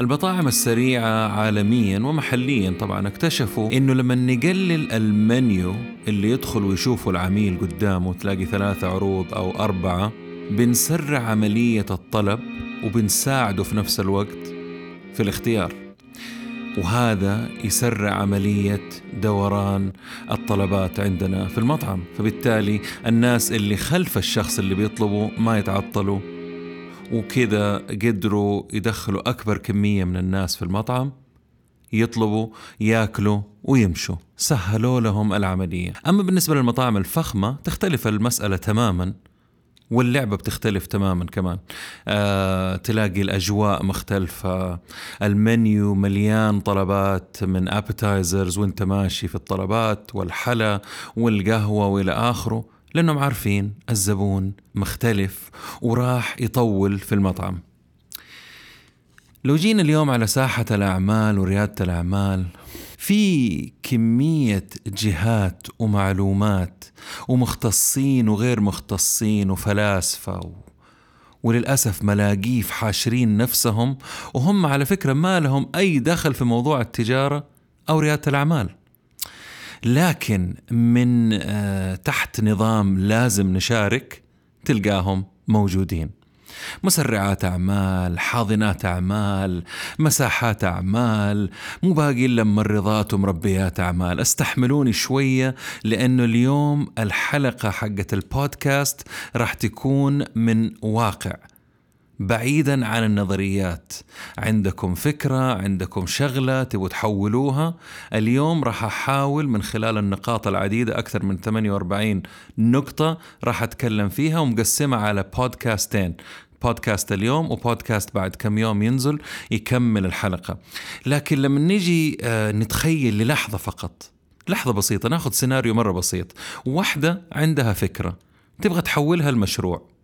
المطاعم السريعة عالميا ومحليا طبعا. اكتشفوا إنه لما نقلل المنيو اللي يدخل ويشوفه العميل قدامه تلاقي ثلاثة عروض أو أربعة بنسرع عملية الطلب وبنساعده في نفس الوقت في الاختيار. وهذا يسرع عملية دوران الطلبات عندنا في المطعم. فبالتالي الناس اللي خلف الشخص اللي بيطلبوا ما يتعطلوا. وكذا قدروا يدخلوا أكبر كمية من الناس في المطعم يطلبوا ياكلوا ويمشوا. سهلوا لهم العملية. أما بالنسبة للمطاعم الفخمة تختلف المسألة تماما واللعبة بتختلف تماما كمان. آه، تلاقي الأجواء مختلفة المنيو مليان طلبات من ابيتايزرز وانت ماشي في الطلبات والحلا والقهوة وإلى آخره. لأنهم عارفين الزبون مختلف وراح يطول في المطعم. لو جينا اليوم على ساحة الأعمال وريادة الأعمال في كمية جهات ومعلومات ومختصين وغير مختصين وفلاسفة و... وللأسف ملاقيف حاشرين نفسهم وهم على فكرة ما لهم أي دخل في موضوع التجارة أو ريادة الأعمال. لكن من آه، تحت نظام لازم نشارك تلقاهم موجودين. مسرعات أعمال حاضنات أعمال مساحات أعمال مو باقي إلا ممرضات ومربيات أعمال. استحملوني شوية لأنه اليوم الحلقة حقت البودكاست راح تكون من واقع. بعيدا عن النظريات. عندكم فكرة عندكم شغلة تبوا تحولوها. اليوم راح أحاول من خلال النقاط العديدة أكثر من 48 نقطة راح أتكلم فيها ومقسمة على بودكاستين. بودكاست اليوم وبودكاست بعد كم يوم ينزل يكمل الحلقة. لكن لما نيجي آه، نتخيل للحظة فقط لحظة بسيطة ناخذ سيناريو مرة بسيط. واحدة عندها فكرة تبغى تحولها لمشروع.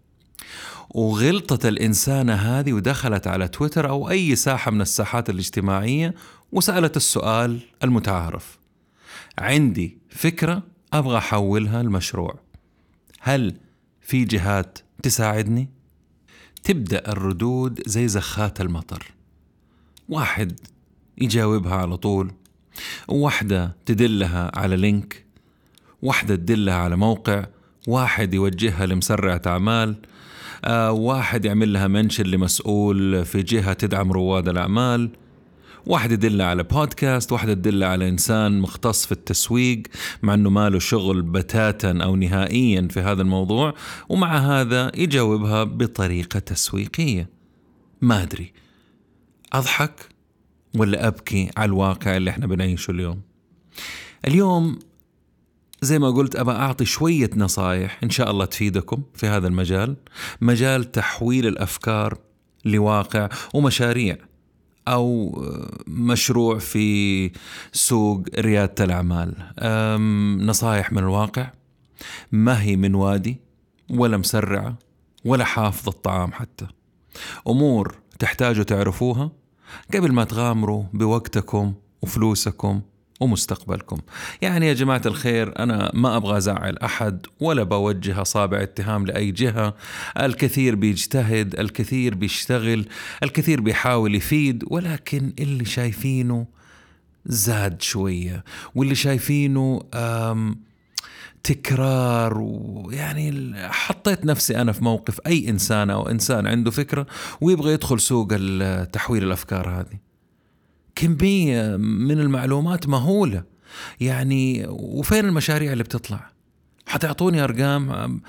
وغلطت الإنسانة هذه ودخلت على تويتر أو أي ساحة من الساحات الاجتماعية وسألت السؤال المتعارف. عندي فكرة أبغى أحولها لمشروع. هل في جهات تساعدني؟ تبدأ الردود زي زخات المطر. واحد يجاوبها على طول. واحدة تدلها على لينك. واحدة تدلها على موقع. واحد يوجهها لمسرعة أعمال. واحد يعمل لها منشن لمسؤول في جهة تدعم رواد الأعمال. واحد يدل على بودكاست واحد يدل على إنسان مختص في التسويق مع أنه ما له شغل بتاتا أو نهائيا في هذا الموضوع ومع هذا يجاوبها بطريقة تسويقية. ما أدري أضحك ولا أبكي على الواقع اللي إحنا بنعيشه اليوم؟ اليوم زي ما قلت أبى أعطي شوية نصايح إن شاء الله تفيدكم في هذا المجال. مجال تحويل الأفكار لواقع ومشاريع أو مشروع في سوق ريادة الأعمال. نصايح من الواقع. ما هي من وادي ولا مسرعة ولا حافظ الطعام حتى. أمور تحتاجوا تعرفوها قبل ما تغامروا بوقتكم وفلوسكم ومستقبلكم. يعني يا جماعة الخير أنا ما أبغى أزعل أحد ولا بوجه أصابع اتهام لأي جهة. الكثير بيجتهد الكثير بيشتغل الكثير بيحاول يفيد ولكن اللي شايفينه زاد شوية واللي شايفينه تكرار ويعني حطيت نفسي أنا في موقف أي إنسان أو إنسان عنده فكرة ويبغى يدخل سوق تحويل الأفكار هذه. كمية من المعلومات مهولة. يعني وفين المشاريع اللي بتطلع؟ حتعطوني أرقام؟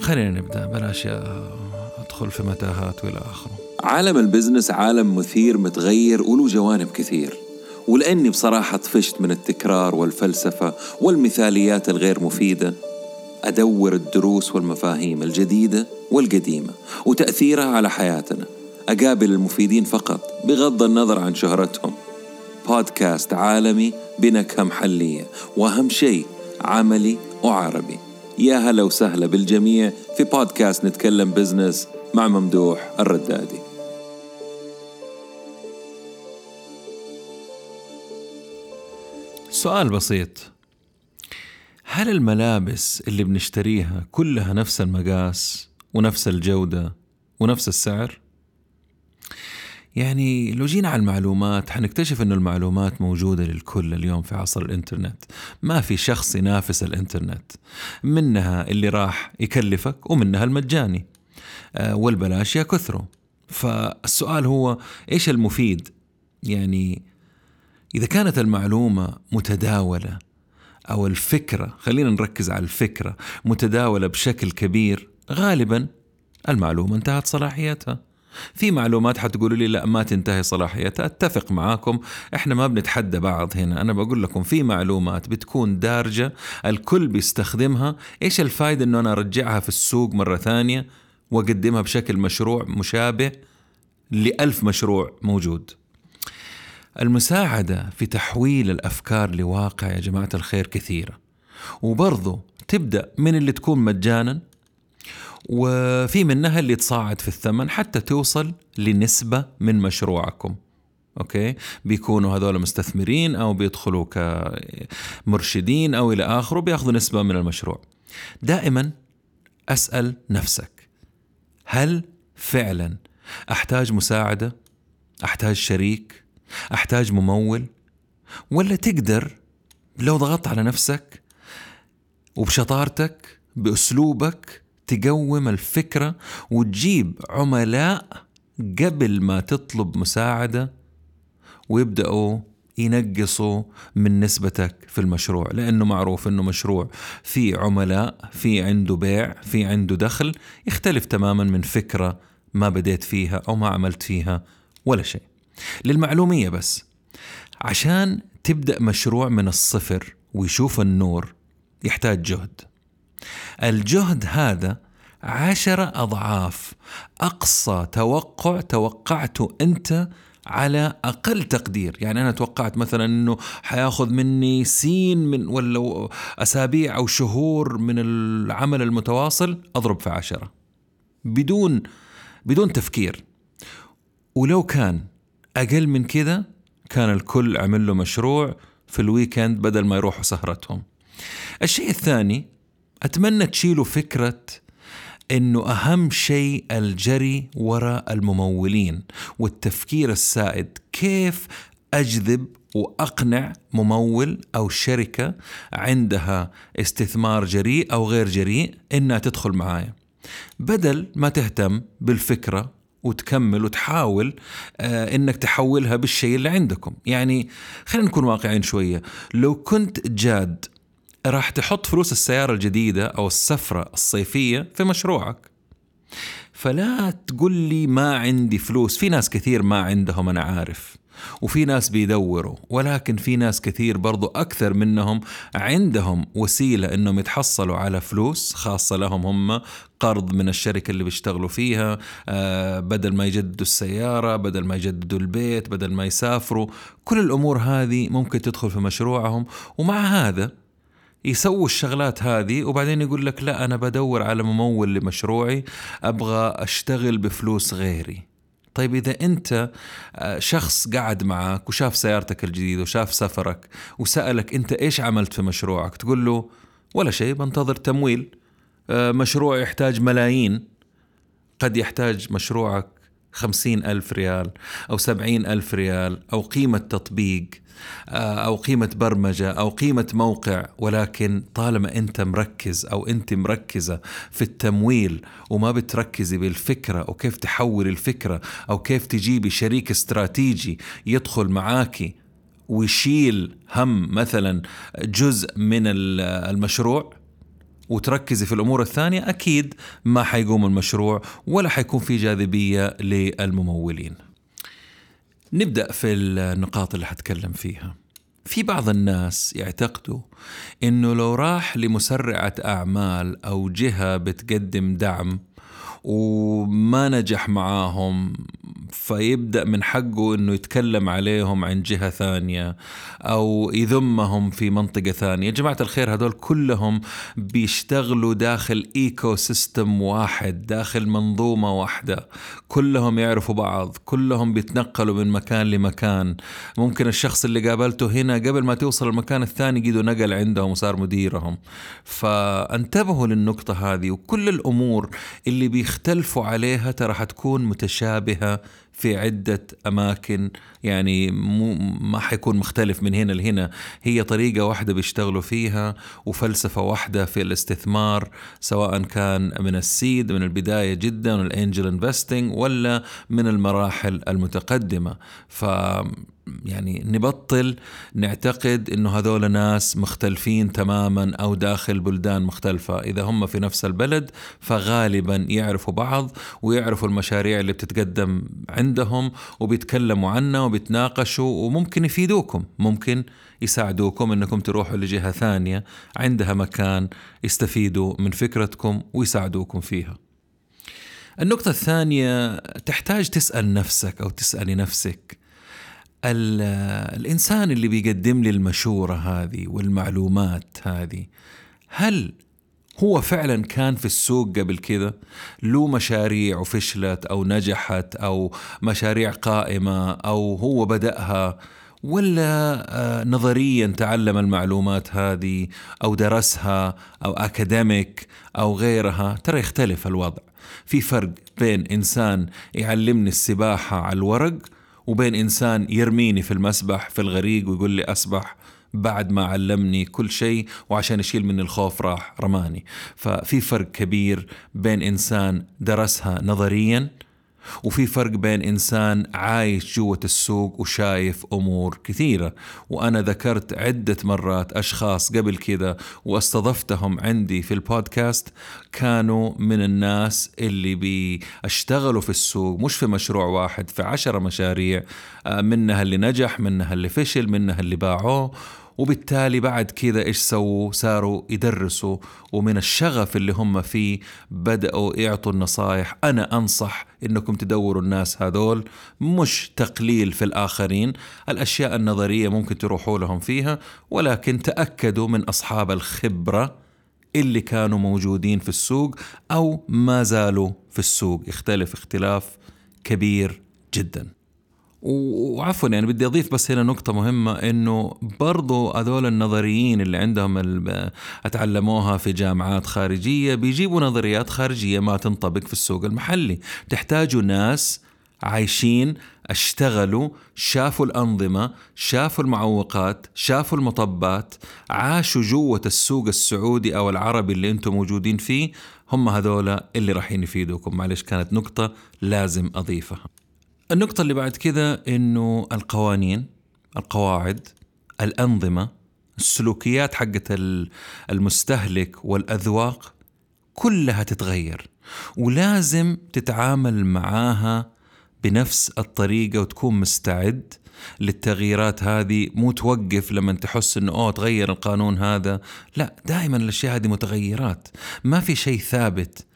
خلينا نبدأ بلاش أدخل في متاهات وإلى آخره. عالم البزنس عالم مثير متغير وله جوانب كثير. ولأني بصراحة طفشت من التكرار والفلسفة والمثاليات الغير مفيدة أدور الدروس والمفاهيم الجديدة والقديمة وتأثيرها على حياتنا. أقابل المفيدين فقط بغض النظر عن شهرتهم. بودكاست عالمي بنكهة محلية وأهم شيء عملي وعربي. يا هلا وسهلا بالجميع في بودكاست نتكلم بزنس مع ممدوح الردادي. سؤال بسيط. هل الملابس اللي بنشتريها كلها نفس المقاس ونفس الجودة ونفس السعر؟ يعني لو جينا على المعلومات حنكتشف أن المعلومات موجودة للكل اليوم في عصر الإنترنت. ما في شخص ينافس الإنترنت. منها اللي راح يكلفك ومنها المجاني. آه، والبلاش يا كثروا فالسؤال هو إيش المفيد؟ يعني إذا كانت المعلومة متداولة أو الفكرة خلينا نركز على الفكرة متداولة بشكل كبير غالبا المعلومة انتهت صلاحيتها. في معلومات حتقولوا لي لا ما تنتهي صلاحيتها. أتفق معاكم. إحنا ما بنتحدى بعض هنا. أنا بقول لكم في معلومات بتكون دارجة الكل بيستخدمها. إيش الفايدة إنه أنا أرجعها في السوق مرة ثانية وأقدمها بشكل مشروع مشابه لألف مشروع موجود؟ المساعدة في تحويل الأفكار لواقع يا جماعة الخير كثيرة. وبرضو تبدأ من اللي تكون مجانا وفي منها اللي تصاعد في الثمن حتى توصل لنسبة من مشروعكم أوكي؟ بيكونوا هذول مستثمرين أو بيدخلوا كمرشدين أو إلى آخره بياخذوا نسبة من المشروع. دائما أسأل نفسك هل فعلا أحتاج مساعدة؟ أحتاج شريك؟ أحتاج ممول؟ ولا تقدر لو ضغطت على نفسك وبشطارتك بأسلوبك تقوم الفكرة وتجيب عملاء قبل ما تطلب مساعدة ويبدأوا ينقصوا من نسبتك في المشروع. لأنه معروف إنه مشروع في عملاء في عنده بيع في عنده دخل يختلف تماما من فكرة ما بديت فيها أو ما عملت فيها ولا شيء. للمعلومية بس عشان تبدأ مشروع من الصفر ويشوف النور يحتاج جهد. الجهد هذا عشرة أضعاف. أقصى توقع توقعته أنت على أقل تقدير. يعني أنا توقعت مثلا أنه حيأخذ مني سين من ولا أسابيع أو شهور من العمل المتواصل أضرب في عشرة. بدون بدون تفكير. ولو كان أقل من كذا كان الكل عمل له مشروع في الويكند بدل ما يروحوا سهرتهم. الشيء الثاني أتمنى تشيلوا فكرة إنه أهم شيء الجري وراء الممولين والتفكير السائد. كيف أجذب وأقنع ممول أو شركة عندها استثمار جريء أو غير جريء إنها تدخل معايا؟ بدل ما تهتم بالفكرة وتكمل وتحاول آه إنك تحولها بالشيء اللي عندكم. يعني خلينا نكون واقعين شوية. لو كنت جاد راح تحط فلوس السيارة الجديدة أو السفرة الصيفية في مشروعك. فلا تقول لي ما عندي فلوس. في ناس كثير ما عندهم أنا عارف. وفي ناس بيدوروا. ولكن في ناس كثير برضو أكثر منهم عندهم وسيلة أنهم يتحصلوا على فلوس خاصة لهم هم قرض من الشركة اللي بيشتغلوا فيها. آه بدل ما يجددوا السيارة بدل ما يجددوا البيت بدل ما يسافروا. كل الأمور هذه ممكن تدخل في مشروعهم. ومع هذا يسووا الشغلات هذه وبعدين يقول لك لا أنا بدور على ممول لمشروعي أبغى أشتغل بفلوس غيري. طيب إذا أنت آه، شخص قعد معك وشاف سيارتك الجديدة وشاف سفرك وسألك أنت إيش عملت في مشروعك تقول له ولا شيء بنتظر تمويل. آه، مشروع يحتاج ملايين قد يحتاج مشروعك خمسين ألف ريال أو سبعين ألف ريال أو قيمة تطبيق آه، أو قيمة برمجة أو قيمة موقع. ولكن طالما أنت مركز أو أنت مركزة في التمويل وما بتركزي بالفكرة وكيف تحول الفكرة أو كيف تجيبي شريك استراتيجي يدخل معاكي ويشيل هم مثلا جزء من المشروع وتركزي في الأمور الثانية أكيد ما حيقوم المشروع ولا حيكون في جاذبية للممولين. نبدأ في النقاط اللي حتكلم فيها. في بعض الناس يعتقدوا إنه لو راح لمسرعة أعمال أو جهة بتقدم دعم وما نجح معاهم فيبدأ من حقه أنه يتكلم عليهم عن جهة ثانية أو يذمهم في منطقة ثانية. جماعة الخير هذول كلهم بيشتغلوا داخل إيكو سيستم واحد داخل منظومة واحدة. كلهم يعرفوا بعض كلهم بيتنقلوا من مكان لمكان. ممكن الشخص اللي قابلته هنا قبل ما توصل المكان الثاني قيدوا نقل عندهم وصار مديرهم. فانتبهوا للنقطة هذه وكل الأمور اللي بيختلفوا عليها ترى حتكون متشابهة في عدة أماكن. يعني مو ما حيكون مختلف من هنا لهنا. هي طريقة واحدة بيشتغلوا فيها وفلسفة واحدة في الاستثمار سواء كان من السيد من البداية جدا والانجل انفستنج ولا من المراحل المتقدمة. ف يعني نبطل نعتقد إنه هذول ناس مختلفين تماما أو داخل بلدان مختلفة، إذا هم في نفس البلد فغالبا يعرفوا بعض ويعرفوا المشاريع اللي بتتقدم عندهم وبيتكلموا عنها وبيتناقشوا وممكن يفيدوكم، ممكن يساعدوكم إنكم تروحوا لجهة ثانية عندها مكان يستفيدوا من فكرتكم ويساعدوكم فيها. النقطة الثانية تحتاج تسأل نفسك أو تسألي نفسك الإنسان اللي بيقدم لي المشورة هذه والمعلومات هذه هل هو فعلا كان في السوق قبل كذا؟ له مشاريع وفشلت أو نجحت أو مشاريع قائمة أو هو بدأها؟ ولا آه، نظريا تعلم المعلومات هذه أو درسها أو أكاديميك أو غيرها؟ ترى يختلف الوضع. في فرق بين إنسان يعلمني السباحة على الورق وبين إنسان يرميني في المسبح في الغريق ويقول لي أسبح. بعد ما علمني كل شيء وعشان يشيل مني الخوف راح رماني. ففي فرق كبير بين إنسان درسها نظريا وفي فرق بين إنسان عايش جوة السوق وشايف أمور كثيرة. وأنا ذكرت عدة مرات أشخاص قبل كذا واستضفتهم عندي في البودكاست كانوا من الناس اللي بيشتغلوا في السوق مش في مشروع واحد في عشرة مشاريع آه، منها اللي نجح منها اللي فشل منها اللي باعوه. وبالتالي بعد كذا إيش سووا؟ صاروا يدرسوا. ومن الشغف اللي هم فيه بدأوا يعطوا النصائح أنا أنصح إنكم تدوروا الناس هذول مش تقليل في الآخرين. الأشياء النظرية ممكن تروحوا لهم فيها ولكن تأكدوا من أصحاب الخبرة اللي كانوا موجودين في السوق أو ما زالوا في السوق. يختلف اختلاف كبير جدا. وعفوا يعني بدي أضيف بس هنا نقطة مهمة إنه برضو هذول النظريين اللي عندهم أتعلموها في جامعات خارجية بيجيبوا نظريات خارجية ما تنطبق في السوق المحلي. تحتاجوا ناس عايشين اشتغلوا شافوا الأنظمة شافوا المعوقات شافوا المطبات عاشوا جوة السوق السعودي أو العربي اللي أنتم موجودين فيه هم هذولا اللي راح يفيدوكم معلش كانت نقطة لازم أضيفها. النقطة اللي بعد كذا إنه القوانين القواعد الأنظمة السلوكيات حقت المستهلك والأذواق كلها تتغير ولازم تتعامل معاها بنفس الطريقة وتكون مستعد للتغييرات هذه مو توقف لما تحس إنه أوه تغير القانون هذا لا دائما الأشياء هذه متغيرات ما في شيء ثابت.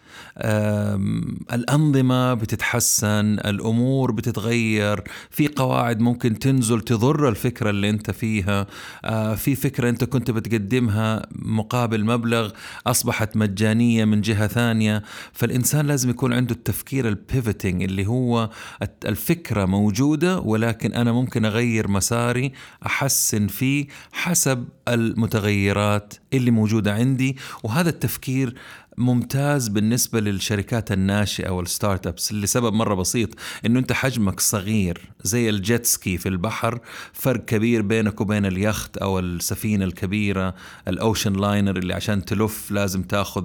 الأنظمة بتتحسن الأمور بتتغير في قواعد ممكن تنزل تضر الفكرة اللي أنت فيها آه، في فكرة أنت كنت بتقدمها مقابل مبلغ أصبحت مجانية من جهة ثانية. فالإنسان لازم يكون عنده التفكير البيفتنج اللي هو الفكرة موجودة ولكن أنا ممكن أغير مساري أحسن فيه حسب المتغيرات اللي موجودة عندي. وهذا التفكير ممتاز بالنسبة للشركات الناشئة وال startups لسبب مرة بسيط إنه أنت حجمك صغير زي ال jet ski في البحر فرق كبير بينك وبين اليخت أو السفينة الكبيرة ال ocean liner اللي عشان تلف لازم تاخذ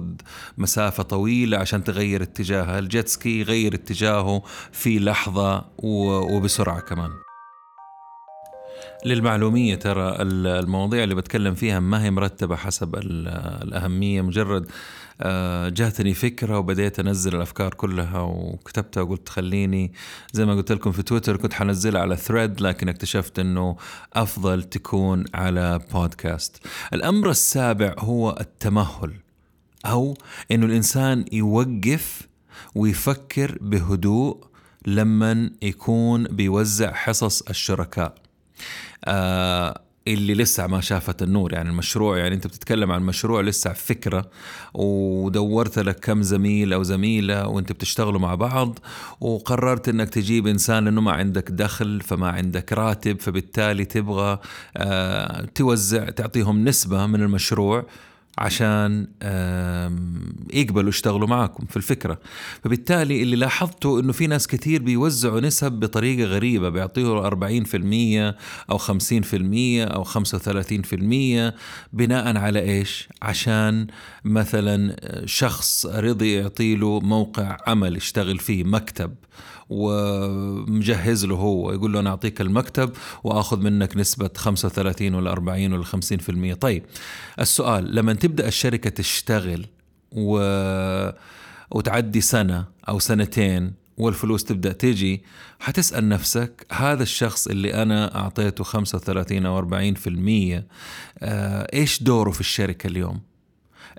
مسافة طويلة عشان تغير اتجاهها ال jet ski يغير اتجاهه في لحظة وبسرعة كمان. للمعلومية ترى المواضيع اللي بتكلم فيها ما هي مرتبة حسب الأهمية مجرد جاتني فكرة وبديت أنزل الأفكار كلها وكتبتها وقلت خليني زي ما قلت لكم في تويتر كنت حنزلها على ثريد لكن اكتشفت أنه أفضل تكون على بودكاست الأمر السابع هو التمهل أو أنه الإنسان يوقف ويفكر بهدوء لما يكون بيوزع حصص الشركاء. آه اللي لسه ما شافت النور. يعني المشروع يعني أنت بتتكلم عن مشروع لسه فكرة ودورت لك كم زميل أو زميلة وأنت بتشتغلوا مع بعض وقررت إنك تجيب إنسان لأنه ما عندك دخل فما عندك راتب فبالتالي تبغى آه توزع تعطيهم نسبة من المشروع. عشان يقبلوا يشتغلوا معكم في الفكرة. فبالتالي اللي لاحظته إنه في ناس كثير بيوزعوا نسب بطريقة غريبة بيعطيه 40% أو 50% أو 35% بناء على إيش؟ عشان مثلا شخص رضي يعطيله موقع عمل يشتغل فيه مكتب. ومجهز له هو يقول له أنا أعطيك المكتب وأخذ منك نسبة 35 ولا 40 ولا 50% طيب السؤال لما تبدأ الشركة تشتغل و وتعدي سنة أو سنتين والفلوس تبدأ تيجي حتسأل نفسك هذا الشخص اللي أنا أعطيته 35 أو 40% آه، إيش دوره في الشركة اليوم؟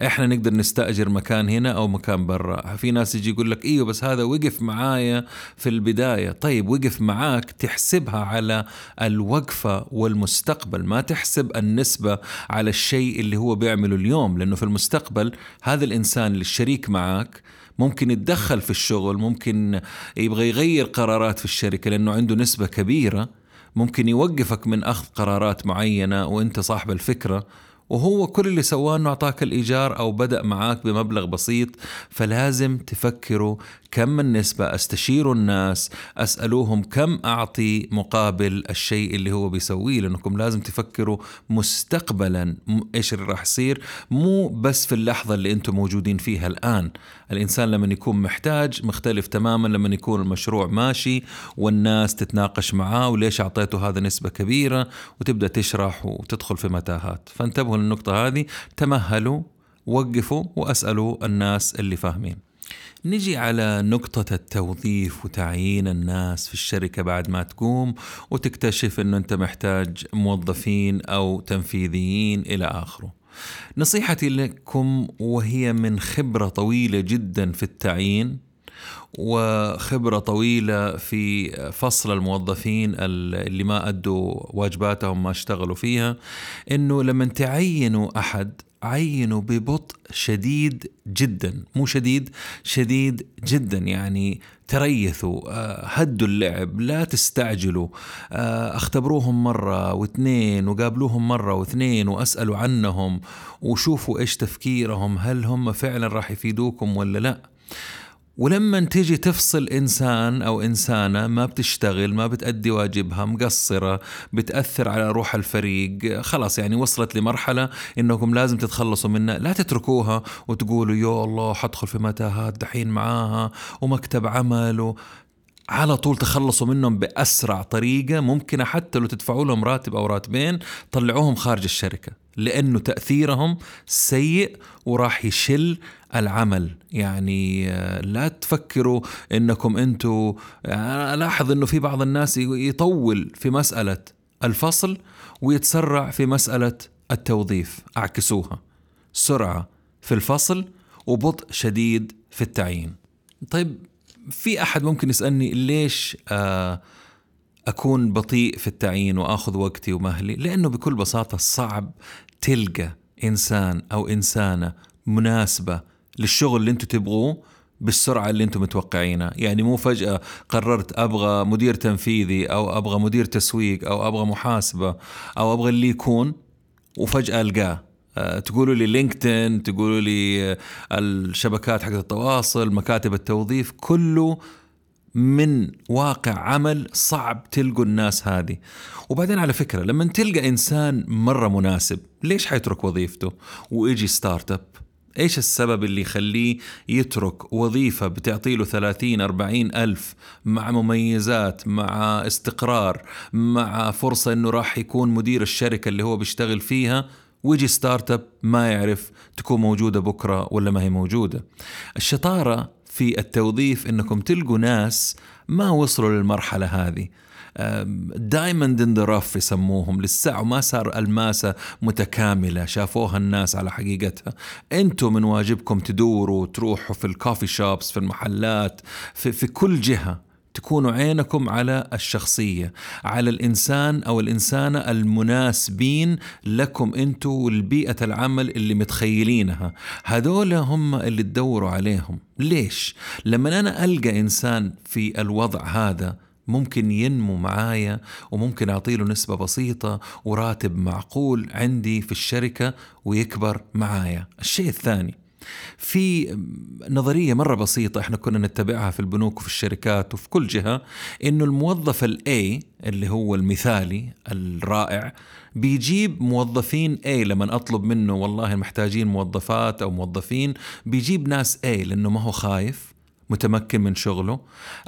إحنا نقدر نستأجر مكان هنا أو مكان برا. في ناس يجي يقول لك إيوه بس هذا وقف معايا في البداية. طيب وقف معاك تحسبها على الوقفة والمستقبل ما تحسب النسبة على الشيء اللي هو بيعمله اليوم لأنه في المستقبل هذا الإنسان اللي الشريك معاك ممكن يتدخل في الشغل ممكن يبغى يغير قرارات في الشركة لأنه عنده نسبة كبيرة ممكن يوقفك من أخذ قرارات معينة وأنت صاحب الفكرة. وهو كل اللي سواه إنه أعطاك الإيجار أو بدأ معاك بمبلغ بسيط فلازم تفكروا كم النسبة أستشيروا الناس أسألوهم كم أعطي مقابل الشيء اللي هو بيسويه لأنكم لازم تفكروا مستقبلا إيش اللي راح يصير مو بس في اللحظة اللي أنتم موجودين فيها الآن. الإنسان لما يكون محتاج مختلف تماما لما يكون المشروع ماشي والناس تتناقش معاه وليش أعطيته هذا نسبة كبيرة وتبدأ تشرح وتدخل في متاهات. فانتبهوا للنقطة هذه تمهلوا وقفوا وأسألوا الناس اللي فاهمين نجي على نقطة التوظيف وتعيين الناس في الشركة بعد ما تقوم وتكتشف إنه أنت محتاج موظفين أو تنفيذيين إلى آخره. نصيحتي لكم وهي من خبرة طويلة جدا في التعيين وخبرة طويلة في فصل الموظفين اللي ما أدوا واجباتهم ما اشتغلوا فيها إنه لما تعينوا أحد عينوا ببطء شديد جدا مو شديد شديد جدا يعني تريثوا آه، هدوا اللعب لا تستعجلوا آه، اختبروهم مرة واثنين وقابلوهم مرة واثنين وأسألوا عنهم وشوفوا إيش تفكيرهم هل هم فعلا راح يفيدوكم ولا لا. ولما تيجي تفصل إنسان أو إنسانة ما بتشتغل ما بتأدي واجبها مقصرة بتأثر على روح الفريق خلاص يعني وصلت لمرحلة إنكم لازم تتخلصوا منها. لا تتركوها وتقولوا يا الله حدخل في متاهات دحين معاها ومكتب عمل على طول تخلصوا منهم بأسرع طريقة ممكنة حتى لو تدفعوا لهم راتب أو راتبين طلعوهم خارج الشركة. لأنه تأثيرهم سيء وراح يشل العمل. يعني آه، لا تفكروا إنكم أنتم أنا ألاحظ إنه في بعض الناس يطول في مسألة الفصل ويتسرع في مسألة التوظيف. أعكسوها. سرعة في الفصل وبطء شديد في التعيين. طيب في أحد ممكن يسألني ليش آه أكون بطيء في التعيين وآخذ وقتي ومهلي؟ لأنه بكل بساطة صعب تلقى إنسان أو إنسانة مناسبة للشغل اللي أنتم تبغوه بالسرعة اللي أنتم متوقعينها. يعني مو فجأة قررت أبغى مدير تنفيذي أو أبغى مدير تسويق أو أبغى محاسبة أو أبغى اللي يكون وفجأة ألقاه. آه، تقولوا لي LinkedIn تقولوا لي آه، الشبكات حقت التواصل مكاتب التوظيف كله من واقع عمل صعب تلقوا الناس هذه. وبعدين على فكرة لما تلقى إنسان مرة مناسب ليش حيترك وظيفته ويجي startup إيش السبب اللي يخليه يترك وظيفة بتعطي له 30 40 ألف مع مميزات مع استقرار مع فرصة إنه راح يكون مدير الشركة اللي هو بيشتغل فيها؟ ويجي startup ما يعرف تكون موجودة بكرة ولا ما هي موجودة. الشطارة في التوظيف إنكم تلقوا ناس ما وصلوا للمرحلة هذه. diamond in the rough يسموهم. لسه وما صار ألماسة متكاملة. شافوها الناس على حقيقتها. أنتم من واجبكم تدوروا تروحوا في الكوفي شوبس في المحلات في, في كل جهة. تكونوا عينكم على الشخصية على الإنسان أو الإنسانة المناسبين لكم أنتم والبيئة العمل اللي متخيلينها. هذول هم اللي تدوروا عليهم. ليش؟ لما أنا ألقى إنسان في الوضع هذا ممكن ينمو معايا وممكن أعطيله نسبة بسيطة وراتب معقول عندي في الشركة ويكبر معايا. الشيء الثاني في نظرية مرة بسيطة إحنا كنا نتبعها في البنوك وفي الشركات وفي كل جهة إنه الموظف الاي اللي هو المثالي الرائع بيجيب موظفين A لما أطلب منه والله محتاجين موظفات أو موظفين بيجيب ناس A لأنه ما هو خايف متمكن من شغله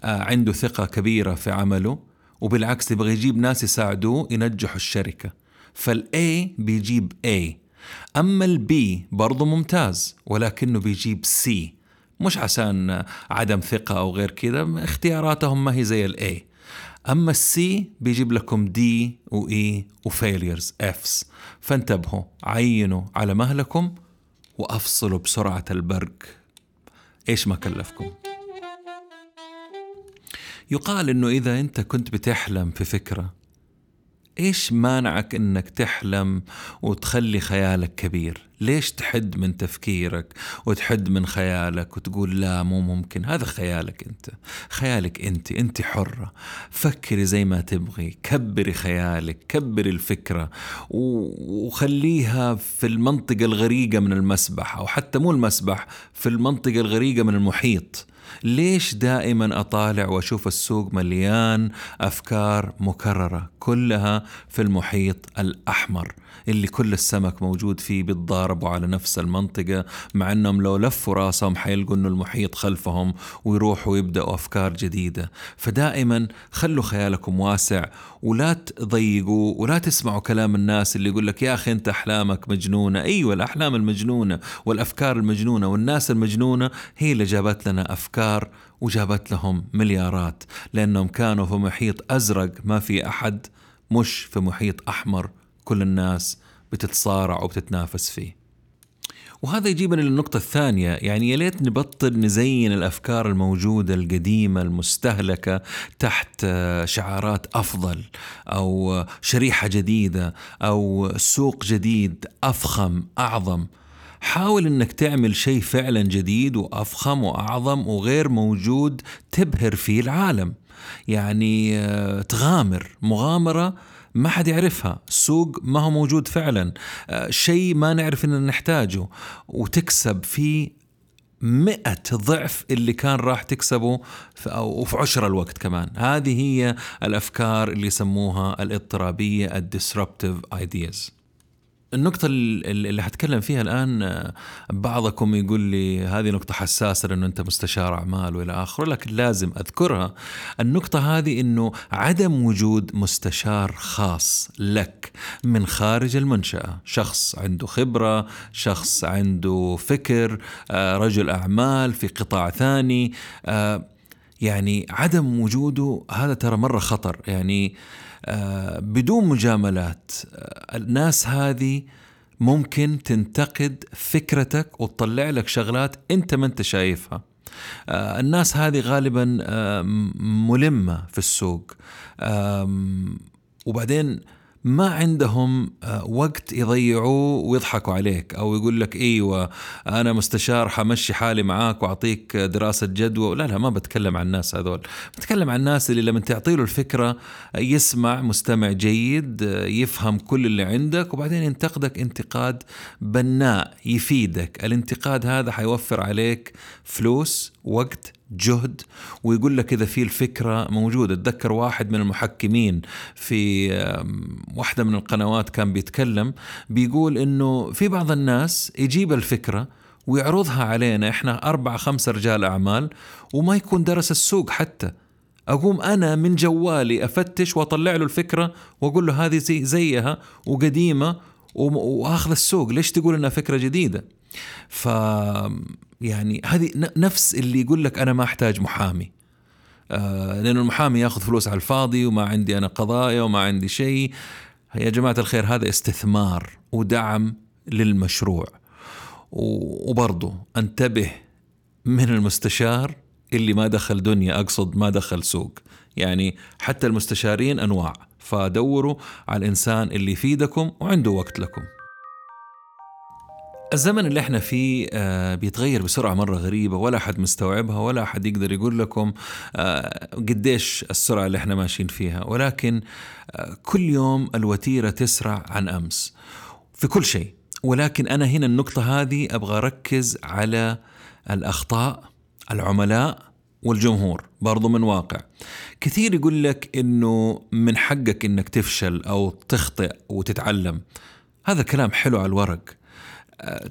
آه عنده ثقة كبيرة في عمله وبالعكس يبغى يجيب ناس يساعدوه ينجحوا الشركة. فال A بيجيب A. أما ال B برضه ممتاز ولكنه بيجيب C مش عشان عدم ثقة أو غير كذا اختياراتهم ما هي زي ال A أما ال C بيجيب لكم D و E و failures Fs فانتبهوا عينوا على مهلكم وأفصلوا بسرعة البرق. إيش ما كلفكم. يقال إنه إذا أنت كنت بتحلم في فكرة إيش مانعك إنك تحلم وتخلي خيالك كبير؟ ليش تحد من تفكيرك وتحد من خيالك وتقول لا مو ممكن؟ هذا خيالك أنت. خيالك أنت أنت حرة. فكري زي ما تبغي. كبري خيالك كبري الفكرة وخليها في المنطقة الغريقة من المسبح أو حتى مو المسبح في المنطقة الغريقة من المحيط. ليش دائما أطالع وأشوف السوق مليان أفكار مكررة؟ كلها في المحيط الأحمر. اللي كل السمك موجود فيه بيتضاربوا على نفس المنطقة مع أنهم لو لفوا راسهم حيلقوا أنه المحيط خلفهم ويروحوا يبدأوا أفكار جديدة. فدائما خلوا خيالكم واسع ولا تضيقوا ولا تسمعوا كلام الناس اللي يقول لك يا أخي أنت أحلامك مجنونة. أيوة الأحلام المجنونة والأفكار المجنونة والناس المجنونة هي اللي جابت لنا أفكار وجابت لهم مليارات لأنهم كانوا في محيط أزرق ما في أحد مش في محيط أحمر. كل الناس بتتصارع وبتتنافس فيه. وهذا يجيبنا للنقطة الثانية يعني يا ليت نبطل نزين الأفكار الموجودة القديمة المستهلكة تحت شعارات أفضل أو شريحة جديدة أو سوق جديد أفخم أعظم. حاول إنك تعمل شيء فعلا جديد وأفخم وأعظم وغير موجود تبهر فيه العالم. يعني تغامر. مغامرة ما حد يعرفها. السوق ما هو موجود فعلا. آه، شيء ما نعرف ان نحتاجه. وتكسب فيه مئة ضعف اللي كان راح تكسبه في أو في عشر الوقت كمان. هذه هي الأفكار اللي يسموها الاضطرابية الديسربتيف ايدياز النقطة اللي حتكلم فيها الآن بعضكم يقول لي هذه نقطة حساسة لأنه أنت مستشار أعمال وإلى آخره لكن لازم أذكرها. النقطة هذه أنه عدم وجود مستشار خاص لك من خارج المنشأة. شخص عنده خبرة شخص عنده فكر آه، رجل أعمال في قطاع ثاني. آه، يعني عدم وجوده هذا ترى مرة خطر. يعني آه، بدون مجاملات آه، الناس هذه ممكن تنتقد فكرتك وتطلع لك شغلات انت ما انت شايفها. آه، الناس هذه غالبا ملمة في السوق. وبعدين ما عندهم آه، وقت يضيعوه ويضحكوا عليك أو يقول لك إيوه أنا مستشار حمشي حالي معاك وأعطيك دراسة جدوى. لا لا ما بتكلم عن الناس هذول. بتكلم عن الناس اللي لما تعطي له الفكرة يسمع مستمع جيد يفهم كل اللي عندك وبعدين ينتقدك انتقاد بناء يفيدك. الانتقاد هذا حيوفر عليك فلوس وقت جهد ويقول لك إذا في الفكرة موجودة. اتذكر واحد من المحكمين في واحدة من القنوات كان بيتكلم بيقول إنه في بعض الناس يجيب الفكرة ويعرضها علينا إحنا أربع خمسة رجال أعمال وما يكون درس السوق حتى. أقوم أنا من جوالي أفتش وأطلع له الفكرة وأقول له هذه زي زيها وقديمة وآخذ السوق. ليش تقول إنها فكرة جديدة؟ ف يعني هذه نفس اللي يقول لك أنا ما أحتاج محامي. آه لأنه المحامي ياخذ فلوس على الفاضي وما عندي أنا قضايا وما عندي شيء. يا جماعة الخير هذا استثمار ودعم للمشروع. وبرضه أنتبه من المستشار اللي ما دخل دنيا أقصد ما دخل سوق. يعني حتى المستشارين أنواع فدوروا على الإنسان اللي يفيدكم وعنده وقت لكم. الزمن اللي إحنا فيه آه، بيتغير بسرعة مرة غريبة ولا أحد مستوعبها ولا أحد يقدر يقول لكم آه، قديش السرعة اللي إحنا ماشيين فيها. ولكن آه، كل يوم الوتيرة تسرع عن أمس في كل شيء. ولكن أنا هنا النقطة هذه أبغى أركز على الأخطاء العملاء والجمهور برضو من واقع. كثير يقول لك إنه من حقك إنك تفشل أو تخطئ وتتعلم. هذا كلام حلو على الورق.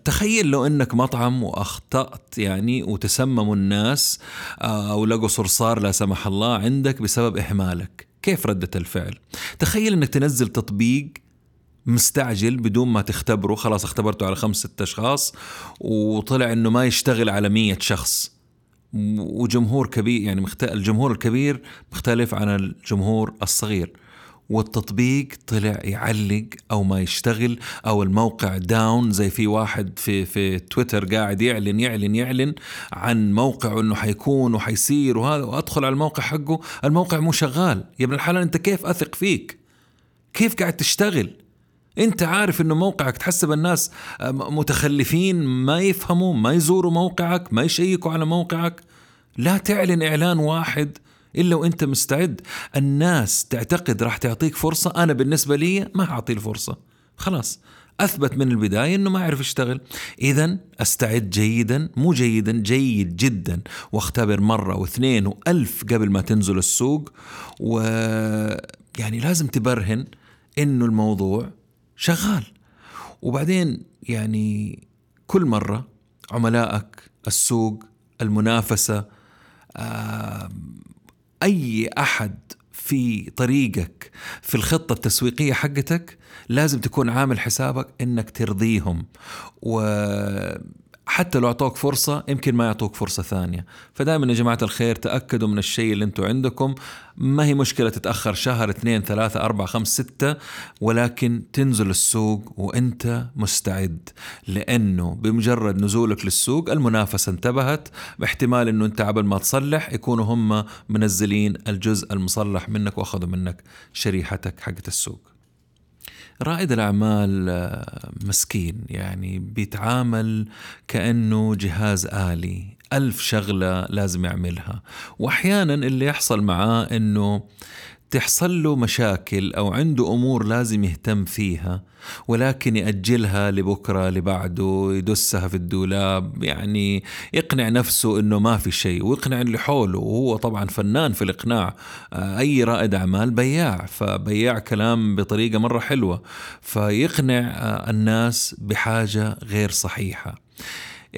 تخيل لو إنك مطعم وأخطأت يعني وتسمموا الناس آه، أو لقوا صرصار لا سمح الله عندك بسبب إهمالك. كيف ردة الفعل؟ تخيل إنك تنزل تطبيق مستعجل بدون ما تختبره خلاص اختبرته على خمسة ستة أشخاص وطلع إنه ما يشتغل على مية شخص. وجمهور كبير يعني الجمهور الكبير مختلف عن الجمهور الصغير. والتطبيق طلع يعلق أو ما يشتغل أو الموقع داون زي في واحد في في تويتر قاعد يعلن يعلن يعلن عن موقعه إنه حيكون وحيصير وهذا وأدخل على الموقع حقه الموقع مو شغال. يا ابن الحلال أنت كيف أثق فيك؟ كيف قاعد تشتغل؟ أنت عارف إنه موقعك تحسب الناس متخلفين ما يفهموا ما يزوروا موقعك ما يشيكوا على موقعك؟ لا تعلن إعلان واحد إلا وأنت مستعد الناس تعتقد راح تعطيك فرصة أنا بالنسبة لي ما حاعطيه الفرصة. خلاص أثبت من البداية إنه ما يعرف يشتغل اذا أستعد جيدا مو جيدا جيد جدا. وأختبر مرة واثنين وألف قبل ما تنزل السوق. و يعني لازم تبرهن إنه الموضوع شغال. وبعدين يعني كل مرة عملائك السوق المنافسة أي أحد في طريقك في الخطة التسويقية حقتك لازم تكون عامل حسابك إنك ترضيهم. و حتى لو أعطوك فرصة يمكن ما يعطوك فرصة ثانية. فدائما يا جماعة الخير تأكدوا من الشيء اللي أنتم عندكم. ما هي مشكلة تتأخر شهر اثنين ثلاثة أربعة خمسة ستة ولكن تنزل السوق وأنت مستعد. لأنه بمجرد نزولك للسوق المنافسة انتبهت باحتمال إنه أنت قبل ما تصلح يكونوا هم منزلين الجزء المصلح منك وأخذوا منك شريحتك حقت السوق. رائد الأعمال آه، مسكين يعني بيتعامل كأنه جهاز آلي. ألف شغلة لازم يعملها. وأحيانا اللي يحصل معاه أنه تحصل له مشاكل أو عنده أمور لازم يهتم فيها ولكن يأجلها لبكرة لبعده يدسها في الدولاب يعني يقنع نفسه أنه ما في شيء ويقنع اللي حوله وهو طبعا فنان في الإقناع. آه، أي رائد أعمال بياع فبياع كلام بطريقة مرة حلوة فيقنع آه، الناس بحاجة غير صحيحة.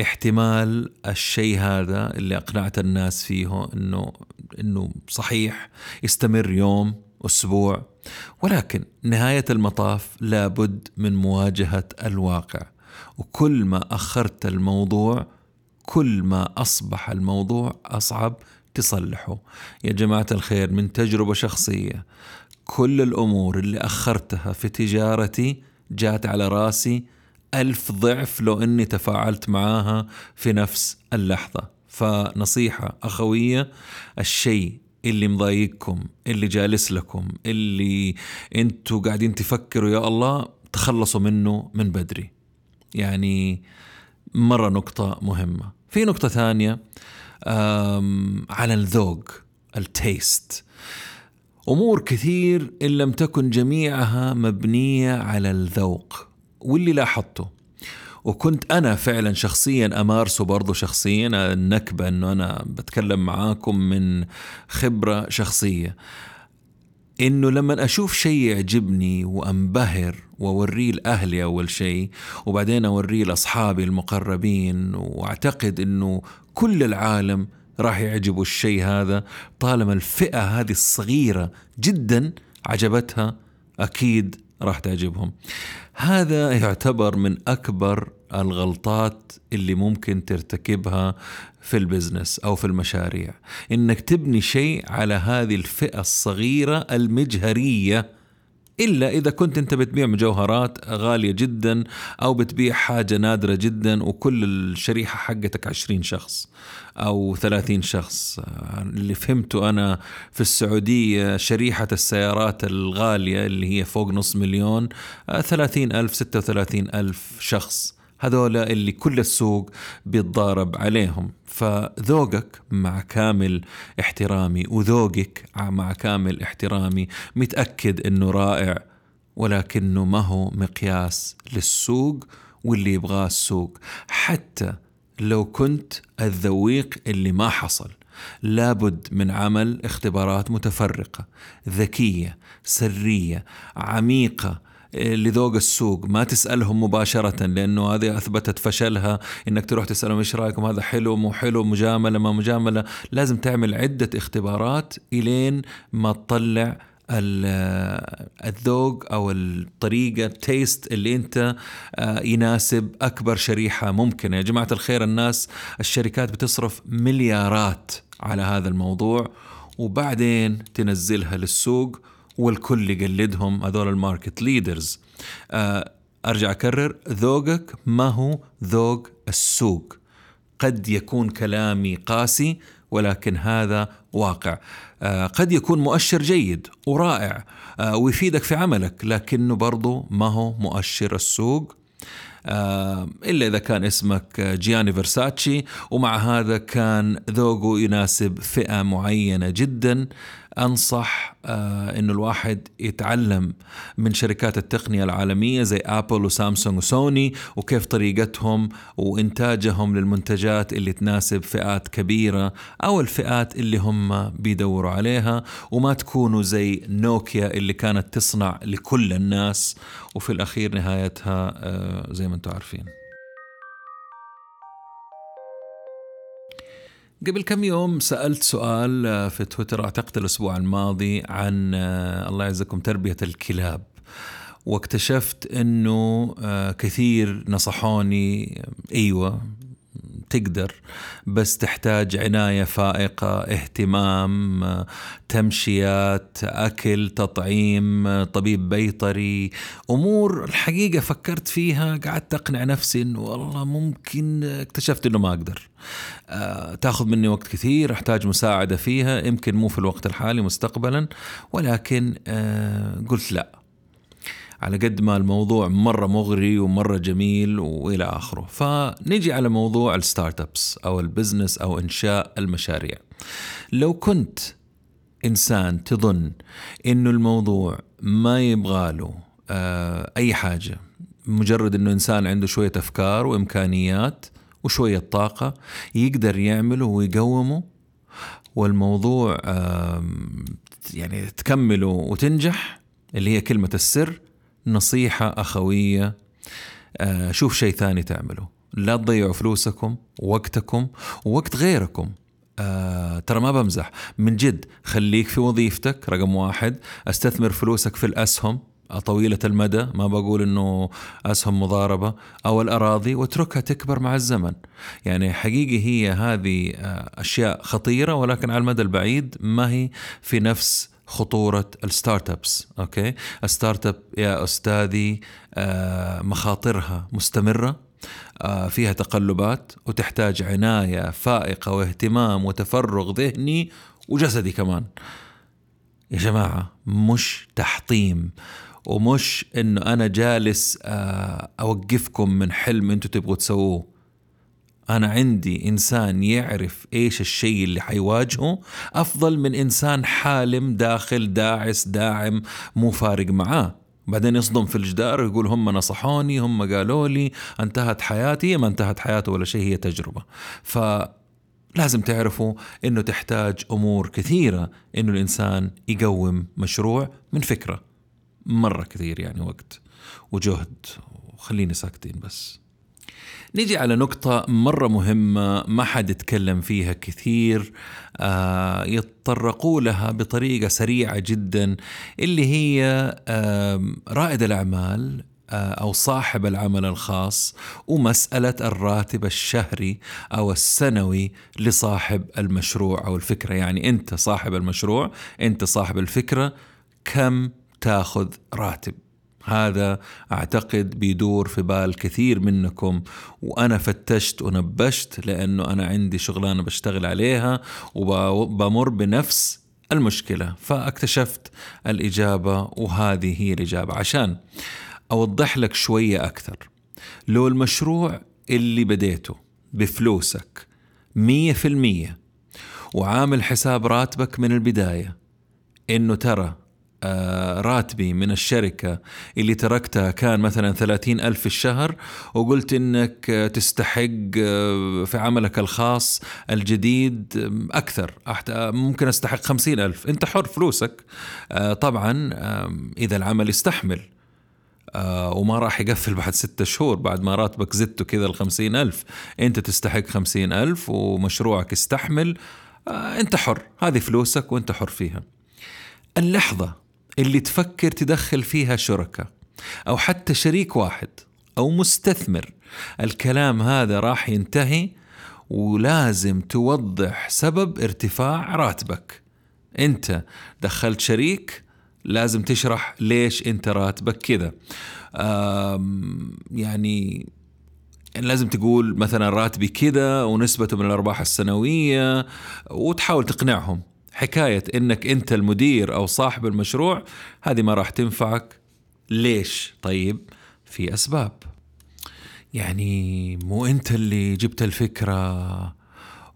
احتمال الشيء هذا اللي أقنعت الناس فيه إنه إنه صحيح يستمر يوم أسبوع ولكن نهاية المطاف لابد من مواجهة الواقع. وكل ما أخرت الموضوع كل ما أصبح الموضوع أصعب تصلحه. يا جماعة الخير من تجربة شخصية كل الأمور اللي أخرتها في تجارتي جات على رأسي ألف ضعف لو أني تفاعلت معاها في نفس اللحظة. فنصيحة أخوية الشيء اللي مضايقكم اللي جالس لكم اللي أنتوا قاعدين تفكروا يا الله تخلصوا منه من بدري. يعني مرة نقطة مهمة. في نقطة ثانية على الذوق التيست. أمور كثير إن لم تكن جميعها مبنية على الذوق واللي لاحظته وكنت أنا فعلا شخصيا أمارسه برضه شخصيا النكبة إنه أنا بتكلم معاكم من خبرة شخصية. إنه لما أشوف شيء يعجبني وأنبهر وأوريه لأهلي أول شيء وبعدين أوريه لأصحابي المقربين وأعتقد إنه كل العالم راح يعجبه الشيء هذا طالما الفئة هذه الصغيرة جدا عجبتها أكيد راح تعجبهم. هذا يعتبر من أكبر الغلطات اللي ممكن ترتكبها في البزنس أو في المشاريع. إنك تبني شيء على هذه الفئة الصغيرة المجهرية إلا إذا كنت أنت بتبيع مجوهرات غالية جدا أو بتبيع حاجة نادرة جدا وكل الشريحة حقتك عشرين شخص أو ثلاثين شخص. اللي فهمته أنا في السعودية شريحة السيارات الغالية اللي هي فوق نص مليون ثلاثين ألف ستة وثلاثين ألف شخص. هذول اللي كل السوق بيتضارب عليهم. فذوقك مع كامل احترامي وذوقك مع كامل احترامي متأكد إنه رائع ولكنه ما هو مقياس للسوق واللي يبغاه السوق. حتى لو كنت الذويق اللي ما حصل لابد من عمل اختبارات متفرقة ذكية سرية عميقة لذوق السوق ما تسألهم مباشرة لأنه هذه أثبتت فشلها. إنك تروح تسألهم إيش رأيكم هذا حلو مو حلو مجاملة ما مجاملة. لازم تعمل عدة اختبارات إلين ما تطلع الذوق أو الطريقة ال taste اللي أنت آه، يناسب أكبر شريحة ممكنة. يا جماعة الخير الناس الشركات بتصرف مليارات على هذا الموضوع وبعدين تنزلها للسوق والكل يقلدهم هذول ال market leaders آه، أرجع أكرر ذوقك ما هو ذوق السوق؟ قد يكون كلامي قاسي ولكن هذا واقع. آه، قد يكون مؤشر جيد ورائع آه، ويفيدك في عملك لكنه برضو ما هو مؤشر السوق. إلا إذا كان اسمك جياني فرساتشي ومع هذا كان ذوقه يناسب فئة معينة جدا. أنصح آه إنه الواحد يتعلم من شركات التقنية العالمية زي ابل وسامسونج وسوني وكيف طريقتهم وإنتاجهم للمنتجات اللي تناسب فئات كبيرة أو الفئات اللي هم بيدوروا عليها وما تكونوا زي نوكيا اللي كانت تصنع لكل الناس وفي الأخير نهايتها آه زي ما أنتم عارفين. قبل كم يوم سألت سؤال آه، في تويتر أعتقد الأسبوع الماضي عن آه، الله يعزكم تربية الكلاب. واكتشفت أنه آه، كثير نصحوني أيوة تقدر بس تحتاج عناية فائقة اهتمام تمشيات أكل تطعيم طبيب بيطري. أمور الحقيقة فكرت فيها قعدت أقنع نفسي أنه والله ممكن اكتشفت أنه ما أقدر. أه تأخذ مني وقت كثير أحتاج مساعدة فيها يمكن مو في الوقت الحالي مستقبلا ولكن أه قلت لا. على قد ما الموضوع مرة مغري ومرة جميل وإلى آخره. فنجي على موضوع ال startups أو ال business أو إنشاء المشاريع. لو كنت إنسان تظن إنه الموضوع ما يبغاله آه أي حاجة مجرد إنه إنسان عنده شوية أفكار وإمكانيات وشوية طاقة يقدر يعمله ويقومه والموضوع يعني تكمله وتنجح اللي هي كلمة السر نصيحة أخوية آه شوف شيء ثاني تعمله. لا تضيعوا فلوسكم وقتكم ووقت غيركم. آه ترى ما بمزح. من جد خليك في وظيفتك رقم واحد. أستثمر فلوسك في الأسهم. طويلة المدى ما بقول إنه أسهم مضاربة. أو الأراضي واتركها تكبر مع الزمن. يعني حقيقي هي هذه آه، أشياء خطيرة ولكن على المدى البعيد ما هي في نفس خطورة ال startups okay؟ ال startup يا أستاذي آه، مخاطرها مستمرة آه، فيها تقلبات وتحتاج عناية فائقة واهتمام وتفرغ ذهني وجسدي كمان. يا جماعة مش تحطيم ومش إنه أنا جالس آه، أوقفكم من حلم أنتم تبغوا تسووه. أنا عندي إنسان يعرف إيش الشيء اللي حيواجهه أفضل من إنسان حالم داخل داعس داعم مو فارق معاه. بعدين يصدم في الجدار ويقول هم نصحوني هم قالوا لي انتهت حياتي ما انتهت حياته ولا شيء هي تجربة. ف لازم تعرفوا إنه تحتاج أمور كثيرة إنه الإنسان يقوم مشروع من فكرة. مرة كثير يعني وقت وجهد. وخليني ساكتين بس. نيجي على نقطة مرة مهمة ما حد يتكلم فيها كثير آه يتطرقوا لها بطريقة سريعة جدا اللي هي رائد الأعمال آه، أو صاحب العمل الخاص ومسألة الراتب الشهري أو السنوي لصاحب المشروع أو الفكرة. يعني أنت صاحب المشروع أنت صاحب الفكرة كم تاخذ راتب؟ هذا أعتقد بيدور في بال كثير منكم وأنا فتشت ونبشت لأنه أنا عندي شغلانة بشتغل عليها وبمر بنفس المشكلة فاكتشفت الإجابة وهذه هي الإجابة. عشان أوضح لك شوية أكثر لو المشروع اللي بديته بفلوسك مية في المية وعامل حساب راتبك من البداية إنه ترى راتبي من الشركة اللي تركتها كان مثلا ثلاثين ألف في الشهر وقلت إنك تستحق آه، في عملك الخاص الجديد أكثر. ممكن أستحق خمسين ألف. أنت حر فلوسك. آه، طبعا إذا العمل يستحمل. وما راح يقفل بعد ستة شهور بعد ما راتبك زدته كذا الخمسين ألف. أنت تستحق خمسين ألف ومشروعك يستحمل. أنت حر. هذه فلوسك وأنت حر فيها. اللحظة اللي تفكر تدخل فيها شركاء أو حتى شريك واحد أو مستثمر. الكلام هذا راح ينتهي ولازم توضح سبب ارتفاع راتبك. أنت دخلت شريك لازم تشرح ليش أنت راتبك كذا. يعني لازم تقول مثلا راتبي كذا ونسبته من الأرباح السنوية وتحاول تقنعهم. حكاية إنك أنت المدير أو صاحب المشروع هذه ما راح تنفعك. ليش؟ طيب في أسباب. يعني مو أنت اللي جبت الفكرة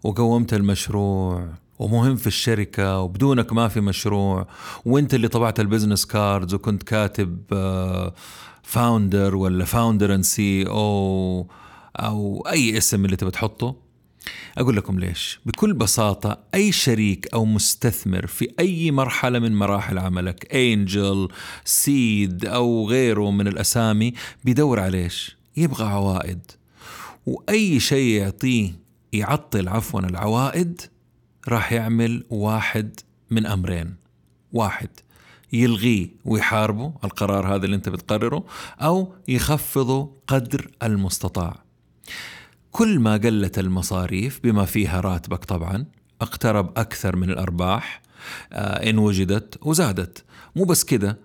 وقومت المشروع ومهم في الشركة وبدونك ما في مشروع وأنت اللي طبعت ال business cards وكنت كاتب founder آه، ولا founder and CEO أو أي اسم اللي تبي تحطه. أقول لكم ليش. بكل بساطة أي شريك أو مستثمر في أي مرحلة من مراحل عملك angel seed أو غيره من الأسامي بيدور على إيش؟ يبغى عوائد. وأي شيء يعطيه يعطل عفوا العوائد راح يعمل واحد من أمرين. واحد يلغيه ويحاربه القرار هذا اللي أنت بتقرره أو يخفضه قدر المستطاع. كل ما قلت المصاريف بما فيها راتبك طبعا اقترب أكثر من الأرباح آه، إن وجدت وزادت. مو بس كده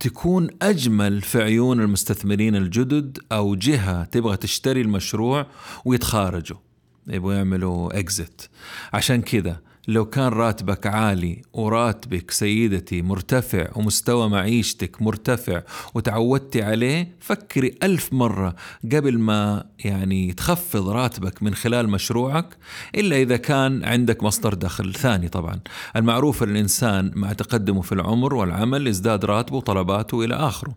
تكون أجمل في عيون المستثمرين الجدد أو جهة تبغى تشتري المشروع ويتخارجوا يبغوا يعملوا اكزيت عشان كذا لو كان راتبك عالي وراتبك سيدتي مرتفع ومستوى معيشتك مرتفع وتعودتي عليه فكري ألف مرة قبل ما يعني تخفض راتبك من خلال مشروعك إلا إذا كان عندك مصدر دخل ثاني طبعا. المعروف الإنسان مع تقدمه في العمر والعمل يزداد راتبه وطلباته إلى آخره.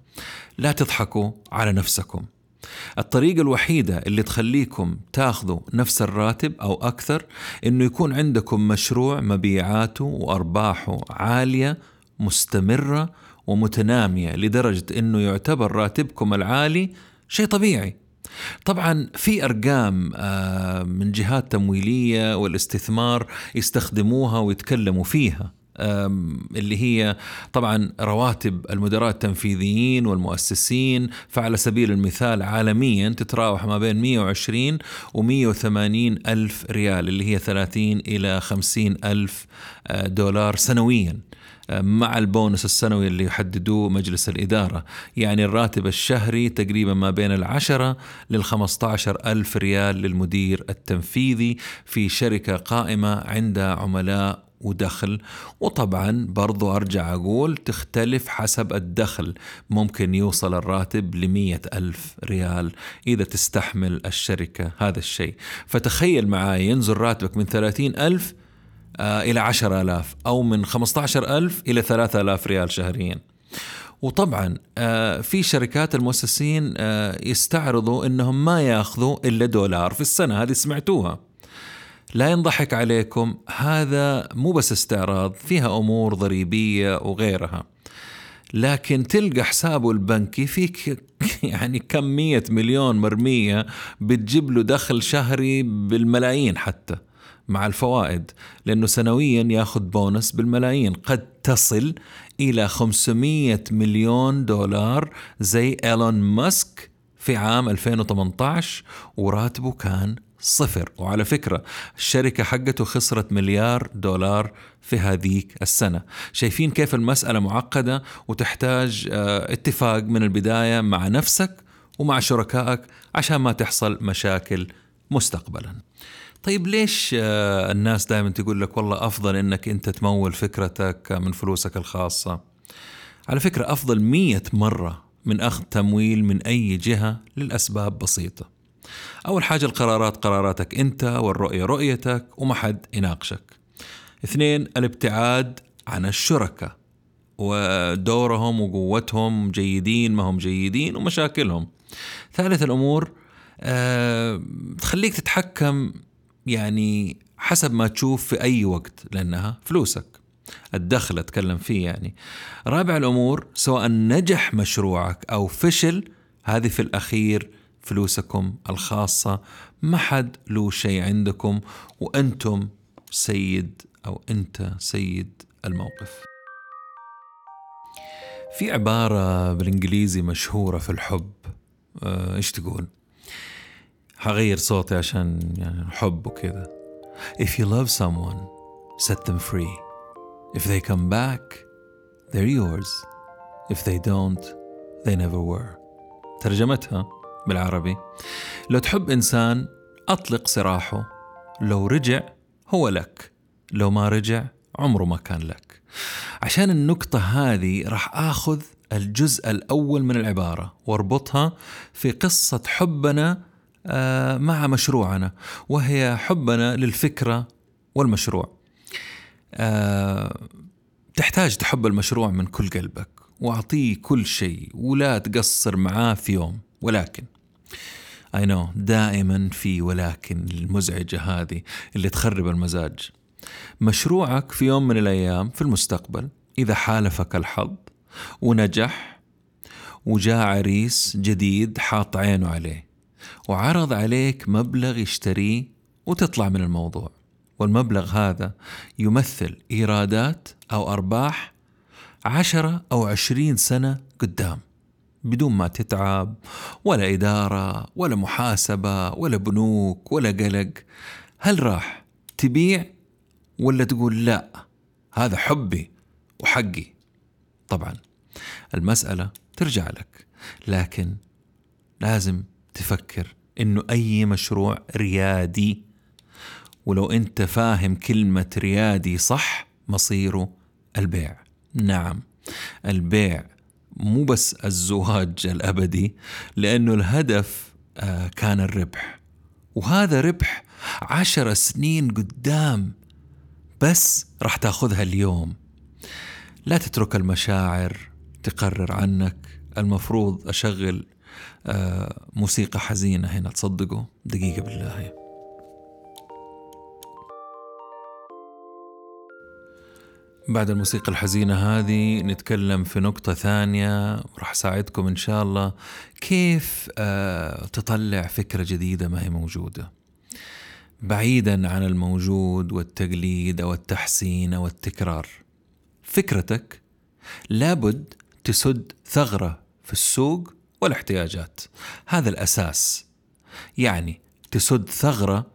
لا تضحكوا على نفسكم. الطريقة الوحيدة اللي تخليكم تاخذوا نفس الراتب أو أكثر إنه يكون عندكم مشروع مبيعاته وأرباحه عالية مستمرة ومتنامية لدرجة إنه يعتبر راتبكم العالي شيء طبيعي. طبعا في أرقام آه، من جهات تمويلية والاستثمار يستخدموها ويتكلموا فيها. اللي هي طبعا رواتب المدراء التنفيذيين والمؤسسين فعلى سبيل المثال عالميا تتراوح ما بين 120 و 180 ألف ريال اللي هي 30 إلى 50 ألف آه، دولار سنويا مع البونس السنوي اللي يحددوه مجلس الإدارة. يعني الراتب الشهري تقريبا ما بين العشرة للخمسة ألف ريال للمدير التنفيذي في شركة قائمة عندها عملاء ودخل. وطبعا برضو أرجع أقول تختلف حسب الدخل. ممكن يوصل الراتب لمية ألف ريال إذا تستحمل الشركة هذا الشيء. فتخيل معي ينزل راتبك من ثلاثين ألف آه، إلى عشر ألاف أو من خمسة عشر ألف إلى ثلاثة ألاف ريال شهريا. وطبعا آه، في شركات المؤسسين آه، يستعرضوا إنهم ما يأخذوا إلا دولار في السنة هذه سمعتوها. لا ينضحك عليكم هذا مو بس استعراض فيها أمور ضريبية وغيرها. لكن تلقى حسابه البنكي فيك يعني كمية مليون مرمية بتجيب له دخل شهري بالملايين حتى مع الفوائد. لأنه سنويا ياخذ بونس بالملايين. قد تصل إلى 500 مليون دولار زي إيلون ماسك في عام 2018 وراتبه كان صفر. وعلى فكرة الشركة حقته خسرت مليار دولار في هذيك السنة. شايفين كيف المسألة معقدة وتحتاج آه، اتفاق من البداية مع نفسك ومع شركائك عشان ما تحصل مشاكل مستقبلا. طيب ليش آه، الناس دائما تقول لك والله أفضل أنك أنت تمول فكرتك من فلوسك الخاصة؟ على فكرة أفضل مية مرة من أخذ تمويل من أي جهة للأسباب بسيطة. أول حاجة القرارات قراراتك أنت والرؤية رؤيتك وما حد يناقشك. اثنين الابتعاد عن الشركاء ودورهم وقوتهم جيدين ما هم جيدين ومشاكلهم. ثالث الأمور أه تخليك تتحكم يعني حسب ما تشوف في أي وقت لأنها فلوسك. الدخل أتكلم فيه يعني. رابع الأمور سواء نجح مشروعك أو فشل هذه في الأخير فلوسكم الخاصة. ما حد له شيء عندكم وأنتم سيد أو أنت سيد الموقف. في عبارة بالإنجليزي مشهورة في الحب. آه، إيش تقول؟ حغير صوتي عشان يعني حب وكذا. If you love someone set them free. If they come back they're yours. If they don't they never were. ترجمتها؟ بالعربي. لو تحب إنسان أطلق سراحه لو رجع هو لك. لو ما رجع عمره ما كان لك. عشان النقطة هذه راح آخذ الجزء الأول من العبارة واربطها في قصة حبنا آه، مع مشروعنا وهي حبنا للفكرة والمشروع. آه، تحتاج تحب المشروع من كل قلبك وأعطيه كل شيء ولا تقصر معاه في يوم. ولكن اي نو دائما في ولكن المزعجة هذه اللي تخرب المزاج. مشروعك في يوم من الأيام في المستقبل إذا حالفك الحظ ونجح وجاء عريس جديد حاط عينه عليه وعرض عليك مبلغ يشتريه وتطلع من الموضوع. والمبلغ هذا يمثل إيرادات أو أرباح عشرة أو عشرين سنة قدام. بدون ما تتعب ولا إدارة ولا محاسبة ولا بنوك ولا قلق. هل راح تبيع ولا تقول لا؟ هذا حبي وحقي. طبعا المسألة ترجع لك لكن لازم تفكر إنه أي مشروع ريادي. ولو أنت فاهم كلمة ريادي صح مصيره البيع. نعم البيع مو بس الزواج الأبدي لأنه الهدف آه، كان الربح. وهذا ربح عشر سنين قدام بس راح تأخذها اليوم. لا تترك المشاعر تقرر عنك. المفروض أشغل آه، موسيقى حزينة هنا تصدقوا. دقيقة بالله. بعد الموسيقى الحزينة هذه نتكلم في نقطة ثانية راح أساعدكم إن شاء الله. كيف آه تطلع فكرة جديدة ما هي موجودة؟ بعيدا عن الموجود والتقليد أو التحسين أو التكرار فكرتك لابد تسد ثغرة في السوق والاحتياجات. هذا الأساس. يعني تسد ثغرة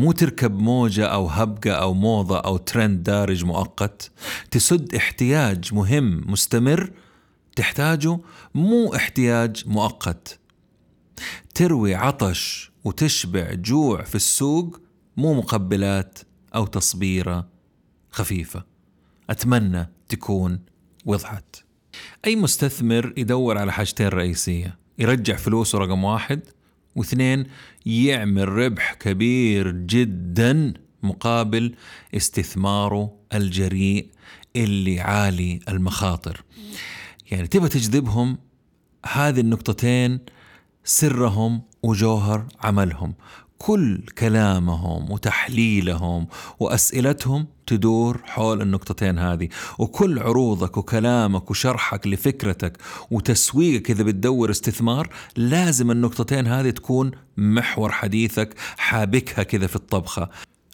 مو تركب موجة أو هبقة أو موضة أو ترند دارج مؤقت. تسد احتياج مهم مستمر. تحتاجه مو احتياج مؤقت. تروي عطش وتشبع جوع في السوق مو مقبلات أو تصبيرة خفيفة. أتمنى تكون وضحت. أي مستثمر يدور على حاجتين رئيسية. يرجع فلوسه رقم واحد واثنين يعمل ربح كبير جدا مقابل استثماره الجريء اللي عالي المخاطر. يعني تبى تجذبهم هذه النقطتين سرهم وجوهر عملهم. كل كلامهم وتحليلهم وأسئلتهم تدور حول النقطتين هذه وكل عروضك وكلامك وشرحك لفكرتك وتسويقك إذا بتدور استثمار لازم النقطتين هذه تكون محور حديثك حابكها كذا في الطبخة.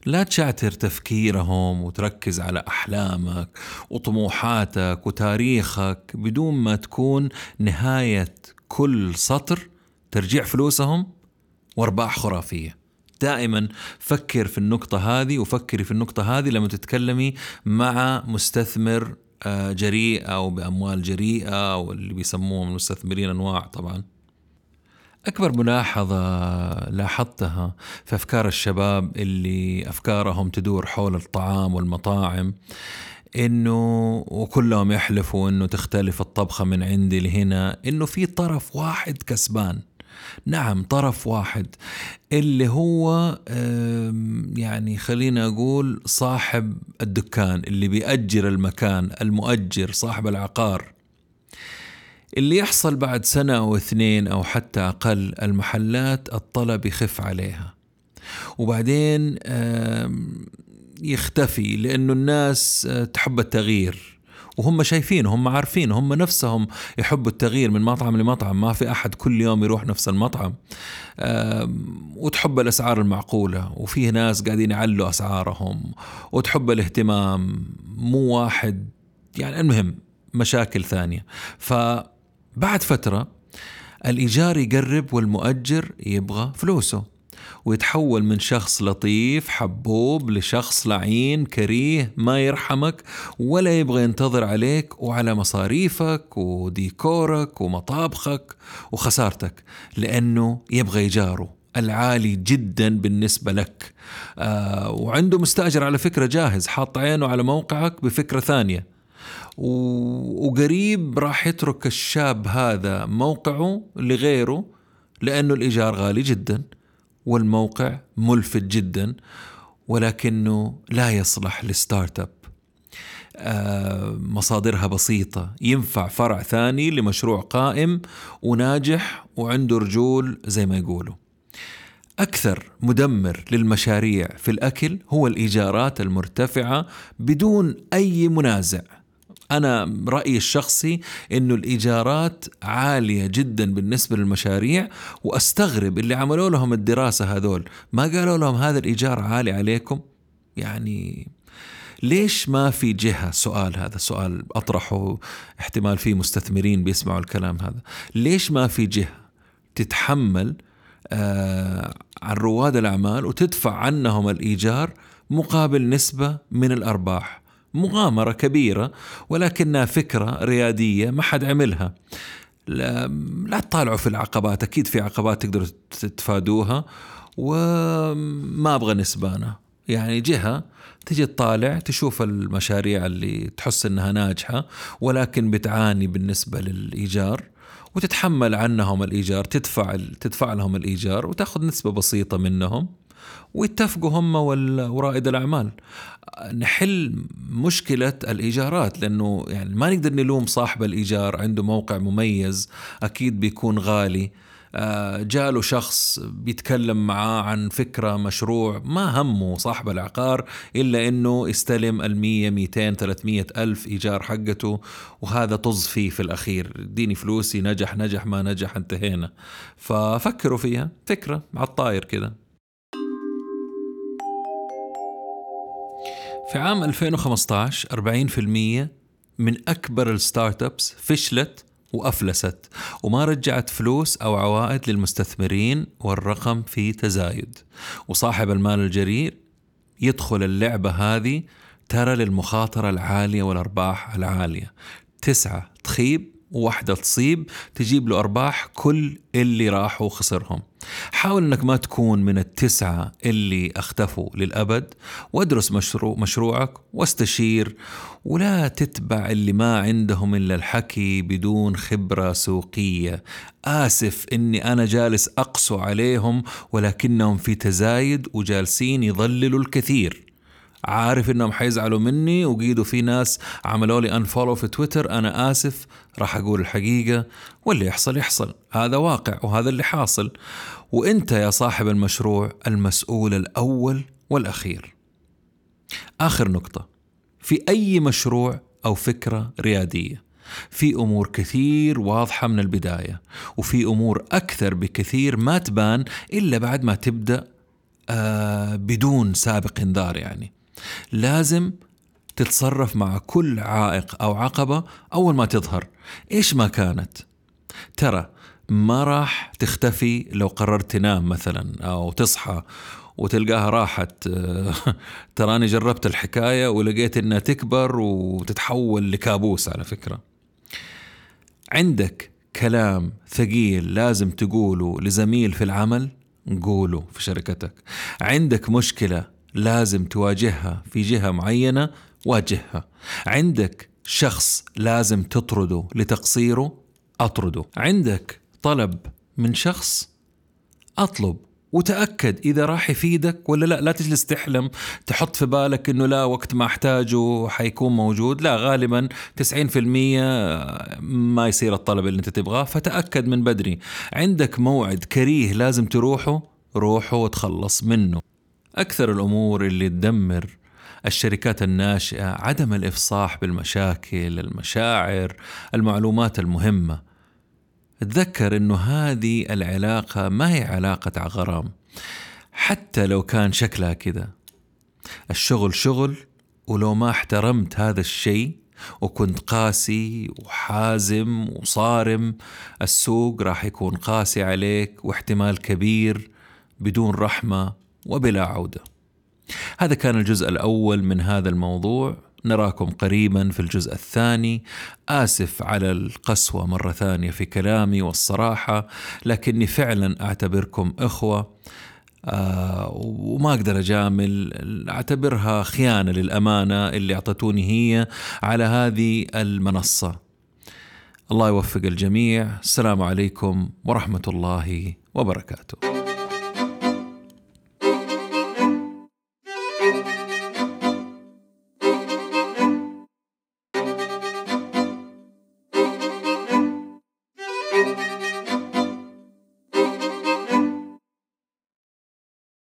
لا تشعتر تفكيرهم وتركز على أحلامك وطموحاتك وتاريخك بدون ما تكون نهاية كل سطر ترجيع فلوسهم وأرباح خرافية. دائما فكر في النقطة هذه وفكري في النقطة هذه لما تتكلمي مع مستثمر آه، جريء أو بأموال جريئة أو اللي بيسموهم المستثمرين أنواع طبعا. أكبر ملاحظة لاحظتها في أفكار الشباب اللي أفكارهم تدور حول الطعام والمطاعم إنه وكلهم يحلفوا إنه تختلف الطبخة من عندي لهنا إنه في طرف واحد كسبان. نعم طرف واحد. اللي هو يعني خلينا أقول صاحب الدكان اللي بيأجر المكان المؤجر صاحب العقار. اللي يحصل بعد سنة أو اثنين أو حتى أقل المحلات الطلب يخف عليها. وبعدين يختفي لأنه الناس آه، تحب التغيير. وهم شايفين هم عارفين هم نفسهم يحبوا التغيير من مطعم لمطعم. ما في أحد كل يوم يروح نفس المطعم. وتحب الأسعار المعقولة وفيه ناس قاعدين يعلوا أسعارهم وتحب الاهتمام. مو واحد يعني المهم مشاكل ثانية. فبعد فترة الإيجار يقرب والمؤجر يبغى فلوسه. ويتحول من شخص لطيف حبوب لشخص لعين كريه ما يرحمك ولا يبغى ينتظر عليك وعلى مصاريفك وديكورك ومطابخك وخسارتك لأنه يبغى يجاره العالي جدا بالنسبة لك. آه وعنده مستأجر على فكرة جاهز حاط عينه على موقعك بفكرة ثانية. وقريب راح يترك الشاب هذا موقعه لغيره لأنه الإيجار غالي جدا. والموقع ملفت جدا ولكنه لا يصلح لستارت أب. آه، مصادرها بسيطة. ينفع فرع ثاني لمشروع قائم وناجح وعنده رجول زي ما يقولوا. أكثر مدمر للمشاريع في الأكل هو الإيجارات المرتفعة بدون أي منازع. أنا رأيي الشخصي أنه الإيجارات عالية جدا بالنسبة للمشاريع وأستغرب اللي عملوا لهم الدراسة هذول. ما قالوا لهم هذا الإيجار عالي عليكم؟ يعني ليش ما في جهة؟ سؤال هذا سؤال أطرحه احتمال في مستثمرين بيسمعوا الكلام هذا. ليش ما في جهة تتحمل آه عن رواد الأعمال وتدفع عنهم الإيجار مقابل نسبة من الأرباح؟ مغامرة كبيرة ولكنها فكرة ريادية ما حد عملها. لا, لا تطالعوا في العقبات أكيد في عقبات تقدروا تتفادوها وما أبغى نسبانة. يعني جهة تجي تطالع تشوف المشاريع اللي تحس إنها ناجحة ولكن بتعاني بالنسبة للإيجار وتتحمل عنهم الإيجار تدفع تدفع لهم الإيجار وتأخذ نسبة بسيطة منهم ويتفقوا هم ورائد الأعمال. نحل مشكلة الإيجارات لأنه يعني ما نقدر نلوم صاحب الإيجار عنده موقع مميز أكيد بيكون غالي. آه، جاله شخص بيتكلم معاه عن فكرة مشروع ما همه صاحب العقار إلا أنه يستلم المية ميتين ثلاثمية ألف إيجار حقته وهذا طز فيه في الأخير. اديني فلوسي نجح نجح ما نجح انتهينا. ففكروا فيها فكرة على الطاير كده. في عام 2015 40% من أكبر الستارت ابس فشلت وأفلست وما رجعت فلوس أو عوائد للمستثمرين والرقم في تزايد. وصاحب المال الجريء يدخل اللعبة هذه ترى للمخاطرة العالية والأرباح العالية. تسعة تخيب وواحدة تصيب تجيب له أرباح كل اللي راحوا وخسرهم. حاول أنك ما تكون من التسعة اللي أختفوا للأبد. وادرس مشروع مشروعك واستشير ولا تتبع اللي ما عندهم إلا الحكي بدون خبرة سوقية. آسف أني أنا جالس أقسو عليهم ولكنهم في تزايد وجالسين يضللوا الكثير. عارف إنهم حيزعلوا مني وقيدوا في ناس عملوا لي انفولو في تويتر أنا آسف. راح أقول الحقيقة. واللي يحصل يحصل. هذا واقع وهذا اللي حاصل. وإنت يا صاحب المشروع المسؤول الأول والأخير. آخر نقطة. في أي مشروع أو فكرة ريادية في أمور كثير واضحة من البداية وفي أمور أكثر بكثير ما تبان إلا بعد ما تبدأ آه بدون سابق إنذار يعني. لازم تتصرف مع كل عائق أو عقبة أول ما تظهر. إيش ما كانت؟ ترى ما راح تختفي لو قررت تنام مثلا أو تصحى وتلقاها راحت. تراني جربت الحكاية ولقيت إنها تكبر وتتحول لكابوس على فكرة. عندك كلام ثقيل لازم تقوله لزميل في العمل؟ قوله في شركتك. عندك مشكلة لازم تواجهها في جهة معينة واجهها. عندك شخص لازم تطرده لتقصيره أطرده. عندك طلب من شخص أطلب. وتأكد إذا راح يفيدك ولا لا. لا تجلس تحلم تحط في بالك إنه لا وقت ما أحتاجه حيكون موجود. لا غالبا 90% ما يصير الطلب اللي أنت تبغاه. فتأكد من بدري. عندك موعد كريه لازم تروحه روحه وتخلص منه. أكثر الأمور اللي تدمر الشركات الناشئة عدم الإفصاح بالمشاكل المشاعر المعلومات المهمة. تذكر إنه هذه العلاقة ما هي علاقة غرام حتى لو كان شكلها كذا. الشغل شغل ولو ما احترمت هذا الشيء وكنت قاسي وحازم وصارم السوق راح يكون قاسي عليك واحتمال كبير بدون رحمة. وبلا عودة. هذا كان الجزء الأول من هذا الموضوع. نراكم قريبا في الجزء الثاني. آسف على القسوة مرة ثانية في كلامي والصراحة لكني فعلا أعتبركم إخوة. آه وما أقدر أجامل أعتبرها خيانة للأمانة اللي أعطتوني هي على هذه المنصة. الله يوفق الجميع. السلام عليكم ورحمة الله وبركاته.